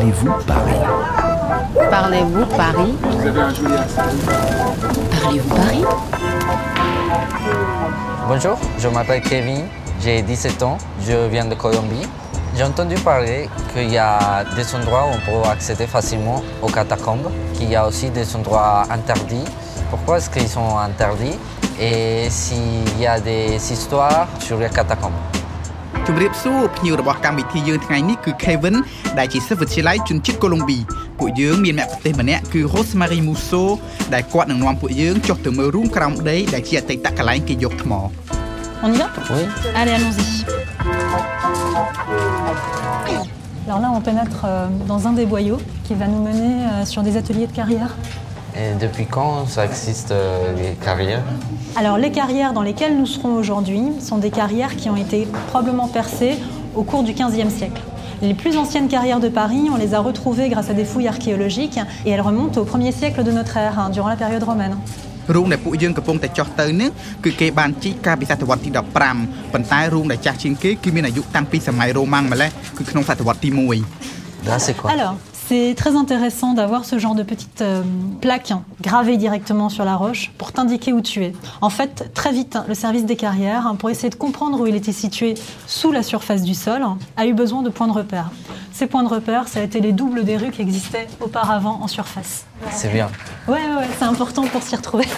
Parlez-vous Paris? Parlez-vous Paris? Vous avez un joli accent. Parlez-vous Paris? Bonjour, je m'appelle Kevin, j'ai 17 ans, je viens de Colombie. J'ai entendu parler qu'il y a des endroits où on peut accéder facilement aux catacombes, qu'il y a aussi des endroits interdits. Pourquoi est-ce qu'ils sont interdits Et s'il y a des histoires sur les catacombes? ជំរាបសួរភ្ញៀវរបស់កម្មវិធីយើងថ្ងៃនេះគឺ Kevin ដែលជាសិស្សវិទ្យាល័យជនជាតិកូឡុងប៊ីពួកយើងមានមគ្គុទ្ទេសម្នាក់គឺ Rosemary Musso ដែលគាត់នឹងនាំពួកយើងចុះទៅមើលរូងក្រោមដីដែលជាអតីតកន្លែងគេយកថ្ម On y va Oui. Allez, allons-y. Alors là, on pénètre euh, dans un des boyaux qui va nous mener euh, sur des ateliers de carrière. Et depuis quand ça existe euh, les carrières Alors les carrières dans lesquelles nous serons aujourd'hui sont des carrières qui ont été probablement percées au cours du XVe siècle. Les plus anciennes carrières de Paris, on les a retrouvées grâce à des fouilles archéologiques et elles remontent au 1er siècle de notre ère, hein, durant la période romaine. រូងដែលពួកយើងកំពុងតែចុះទៅនេះគឺគេបានជីកកាលពីសតវត្សទី15ប៉ុន្តែរូងដែលចាស់ជាងគេគឺមានអាយុតាំងពីសម័យរ៉ូម៉ាំងម្លេះគឺក្នុងសតវត្សទី1 Là, c'est quoi Alors, c'est très intéressant d'avoir ce genre de petites euh, plaques gravées directement sur la roche pour t'indiquer où tu es. En fait, très vite, le service des carrières, hein, pour essayer de comprendre où il était situé sous la surface du sol, a eu besoin de points de repère. Ces points de repère, ça a été les doubles des rues qui existaient auparavant en surface. C'est bien. Ouais, ouais, ouais, c'est important pour s'y retrouver.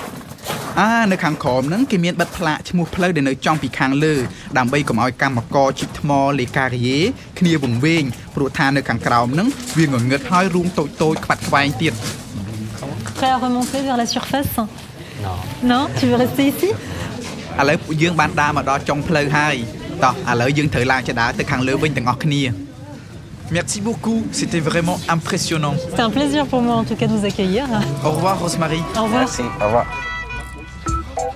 អានៅខាងក្រោមហ្នឹងគេមានបិទផ្លាកឈ្មោះផ្លូវដែលនៅចំពីខាងលើដើម្បីកុំឲ្យកម្មករជីកថ្មលេការីយេគ្នាវង្វេងព្រោះថានៅខាងក្រោមហ្នឹងវាងងឹតហើយរូងតូចតូចៗខ្វាត់ខ្វែងទៀត Prêt à remonter vers la surface Non. Non Tu veux rester ici ឥឡូវពួកយើងបានដើរមកដល់ចុងផ្លូវហើយតោះឥឡូវយើងត្រូវឡើងចដើរទៅខាងលើវិញទាំងអស់គ្នា Merci beaucoup, c'était vraiment impressionnant. C'était un plaisir pour moi en tout cas de vous accueillir. Au revoir Rosemary. Au revoir. Merci. Au revoir.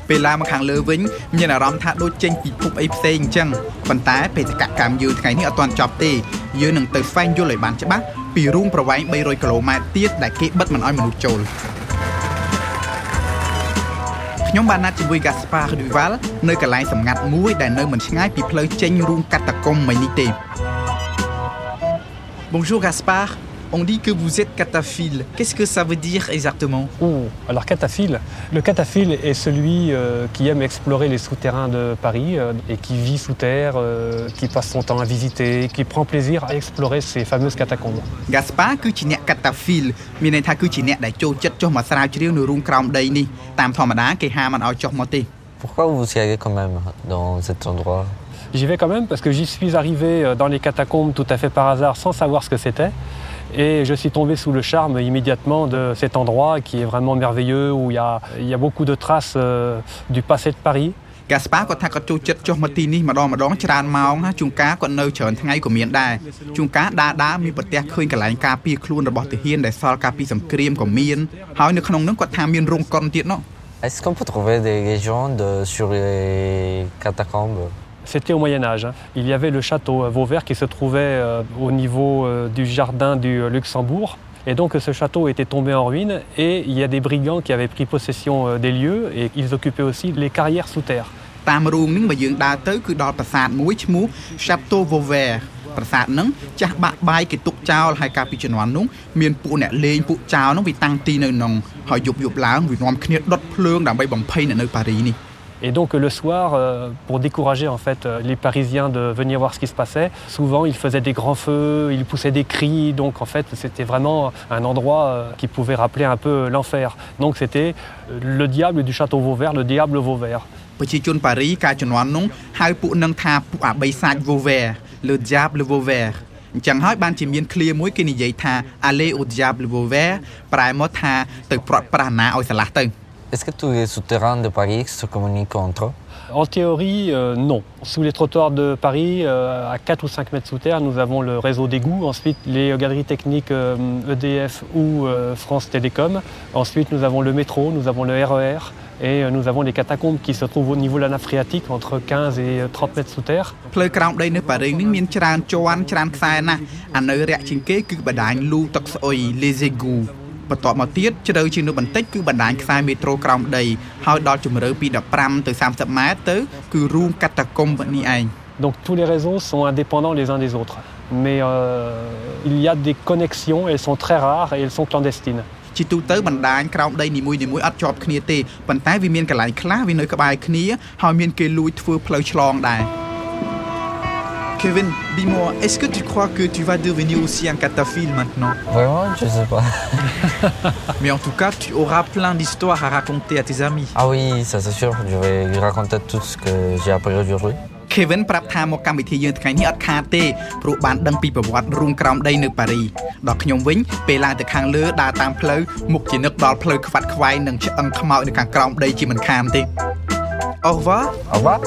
ពេលឡើងមកខាងលើវិញមានអារម្មណ៍ថាដូចចេញពីភពអីផ្សេងអញ្ចឹងប៉ុន្តែបេសកកម្មយើងថ្ងៃនេះអត់ទាន់ចប់ទេយើងនឹងទៅស្វែងយល់ឲ្យបានច្បាស់ពីរូងប្រវែង300គីឡូម៉ែត្រទៀតដែលគេបិទមិនឲ្យមនុស្សចូលខ្ញុំបានណាត់ជាមួយ Gaspar Duval នៅកន្លែងសម្ងាត់មួយដែលនៅមិនឆ្ងាយពីផ្លូវចេញរូងកាតាកុំមួយនេះទេ Bonjour Gaspard. On dit que vous êtes cataphile. Qu'est-ce que ça veut dire exactement Oh, alors cataphile. Le cataphile est celui euh, qui aime explorer les souterrains de Paris euh, et qui vit sous terre, euh, qui passe son temps à visiter, qui prend plaisir à explorer ces fameuses catacombes. Gaspar គឺជាអ្នក Cataphil មានន័យថាគឺជាអ្នកដែលចូលចិត្តចុះមកស្រាវជ្រាវនៅរូងក្រោមដីនេះតាមធម្មតាគេហាមមិនឲ្យចុះមកទេ Pourquoi vous y allez quand même dans cet endroit J'y vais quand même parce que j'y suis arrivé euh, dans les catacombes tout à fait par hasard sans savoir ce que c'était. Et je suis tombé sous le charme immédiatement de cet endroit qui est vraiment merveilleux, où il y a, il y a beaucoup de traces euh, du passé de Paris. Gaspar គាត់ថាគាត់ចូលចិត្តចុះមកទីនេះម្ដងម្ដងច្រើនម៉ោងណាជួនកាលគាត់នៅច្រើនថ្ងៃក៏មានដែរជួនកាលដើរដើរមានប្រទះឃើញកន្លែងការពារខ្លួនរបស់ទាហានដែលសល់កាលពីសង្គ្រាមក៏មានហើយនៅក្នុងនោះគាត់ថាមានរោងកុនទៀតនោះ Est-ce qu'on peut trouver des légendes sur les catacombes C'était au Moyen Âge. hein. Il y avait le château euh, Vauvert qui se trouvait euh, au niveau euh, du jardin du euh, Luxembourg. Et donc ce château était tombé en ruine et il y a des brigands qui avaient pris possession euh, des lieux et ils occupaient aussi les carrières sous terre. តាមរូងនេះបើយើងដើរទៅគឺដល់ប្រាសាទមួយឈ្មោះ Chateau Vauvert ប្រាសាទហ្នឹងចាស់បាក់បាយគេទុកចោលហើយកាលពីជំនាន់នោះមានពួកអ្នកលេងពួកចោលហ្នឹងវាតាំងទីនៅក្នុងហើយយប់យប់ឡើងវានាំគ្នាដុតភ្លើងដើម្បីបំភ័យអ្នកនៅប៉ារីនេះ Et donc le soir, euh, pour décourager en fait euh, les Parisiens de venir voir ce qui se passait, souvent ils faisaient des grands feux, ils poussaient des cris. Donc en fait c'était vraiment un endroit euh, qui pouvait rappeler un peu l'enfer. Donc c'était euh, le diable du château Vauvert, le diable Vauvert. ប្រជាជនប៉ារីកាលជំនាន់នោះហៅពួកនឹងថាពួកអាបិសាច Vauvert le diable Vauvert អញ្ចឹងហើយបានជាមានឃ្លាមួយគេនិយាយថា aller au diable Vauvert ប្រែមកថាទៅប្រត់ប្រាស់ណាឲ្យឆ្លាស់ទៅ Est-ce que tous les souterrains de Paris se communiquent entre eux En théorie, euh, non. Sous les trottoirs de Paris, euh, à 4 ou 5 mètres sous terre, nous avons le réseau d'égouts. Ensuite, les galeries techniques euh, EDF ou euh, France Télécom. Ensuite, nous avons le métro, nous avons le RER. Et euh, nous avons les catacombes qui se trouvent au niveau de la nappe phréatique, entre 15 et euh, 30 mètres sous terre. ផ្លូវក្រោមដីនៅប៉ារីនេះមានច្រើនជាន់ច្រើនខ្សែណាស់អានៅរាក់ជាងគេគឺបណ្ដាញលូទឹកស្អុយ les égouts បន្ទាប់មកទៀតជ្រៅជាងនោះបន្តិចគឺបណ្ដាញខ្សែមេត្រូក្រោមដីហើយដល់ជម្រៅពី15ទៅ30ម៉ែត្រទៅគឺរូងកាតាកុំនេះឯង Donc tous les réseaux sont indépendants les uns des autres. mais euh, il y a des connexions, elles sont très rares et elles sont clandestines. ជាទូទៅបណ្ដាញក្រោមដីនីមួយៗអត់ជាប់គ្នាទេប៉ុន្តែវាមានកន្លែងខ្លះវានៅក្បែរគ្នាហើយមានគេលួចធ្វើផ្លូវឆ្លងដែរ Kevin, dis-moi, est-ce que tu crois que tu vas devenir aussi un cataphile maintenant Vraiment, je sais pas. Mais en tout cas, tu auras plein d'histoires à raconter à tes amis. Ah oui, ça c'est sûr. Je vais lui raconter tout ce que j'ai appris aujourd'hui. Kevin ប្រាប់ថាមកកម្មវិធីយើងថ្ងៃនេះអត់ខាតទេព្រោះបានដឹងពីប្រវត្តិរូងក្រោមដីនៅប៉ារីដល់ខ្ញុំវិញពេលឡើងទៅខាងលើដើរតាមផ្លូវមុខជានឹកដល់ផ្លូវខ្វាត់ខ្វែងនិងឆ្អឹងខ្មោចនៅខាងក្រោមដីជាមិនខានទេ Au revoir Au revoir.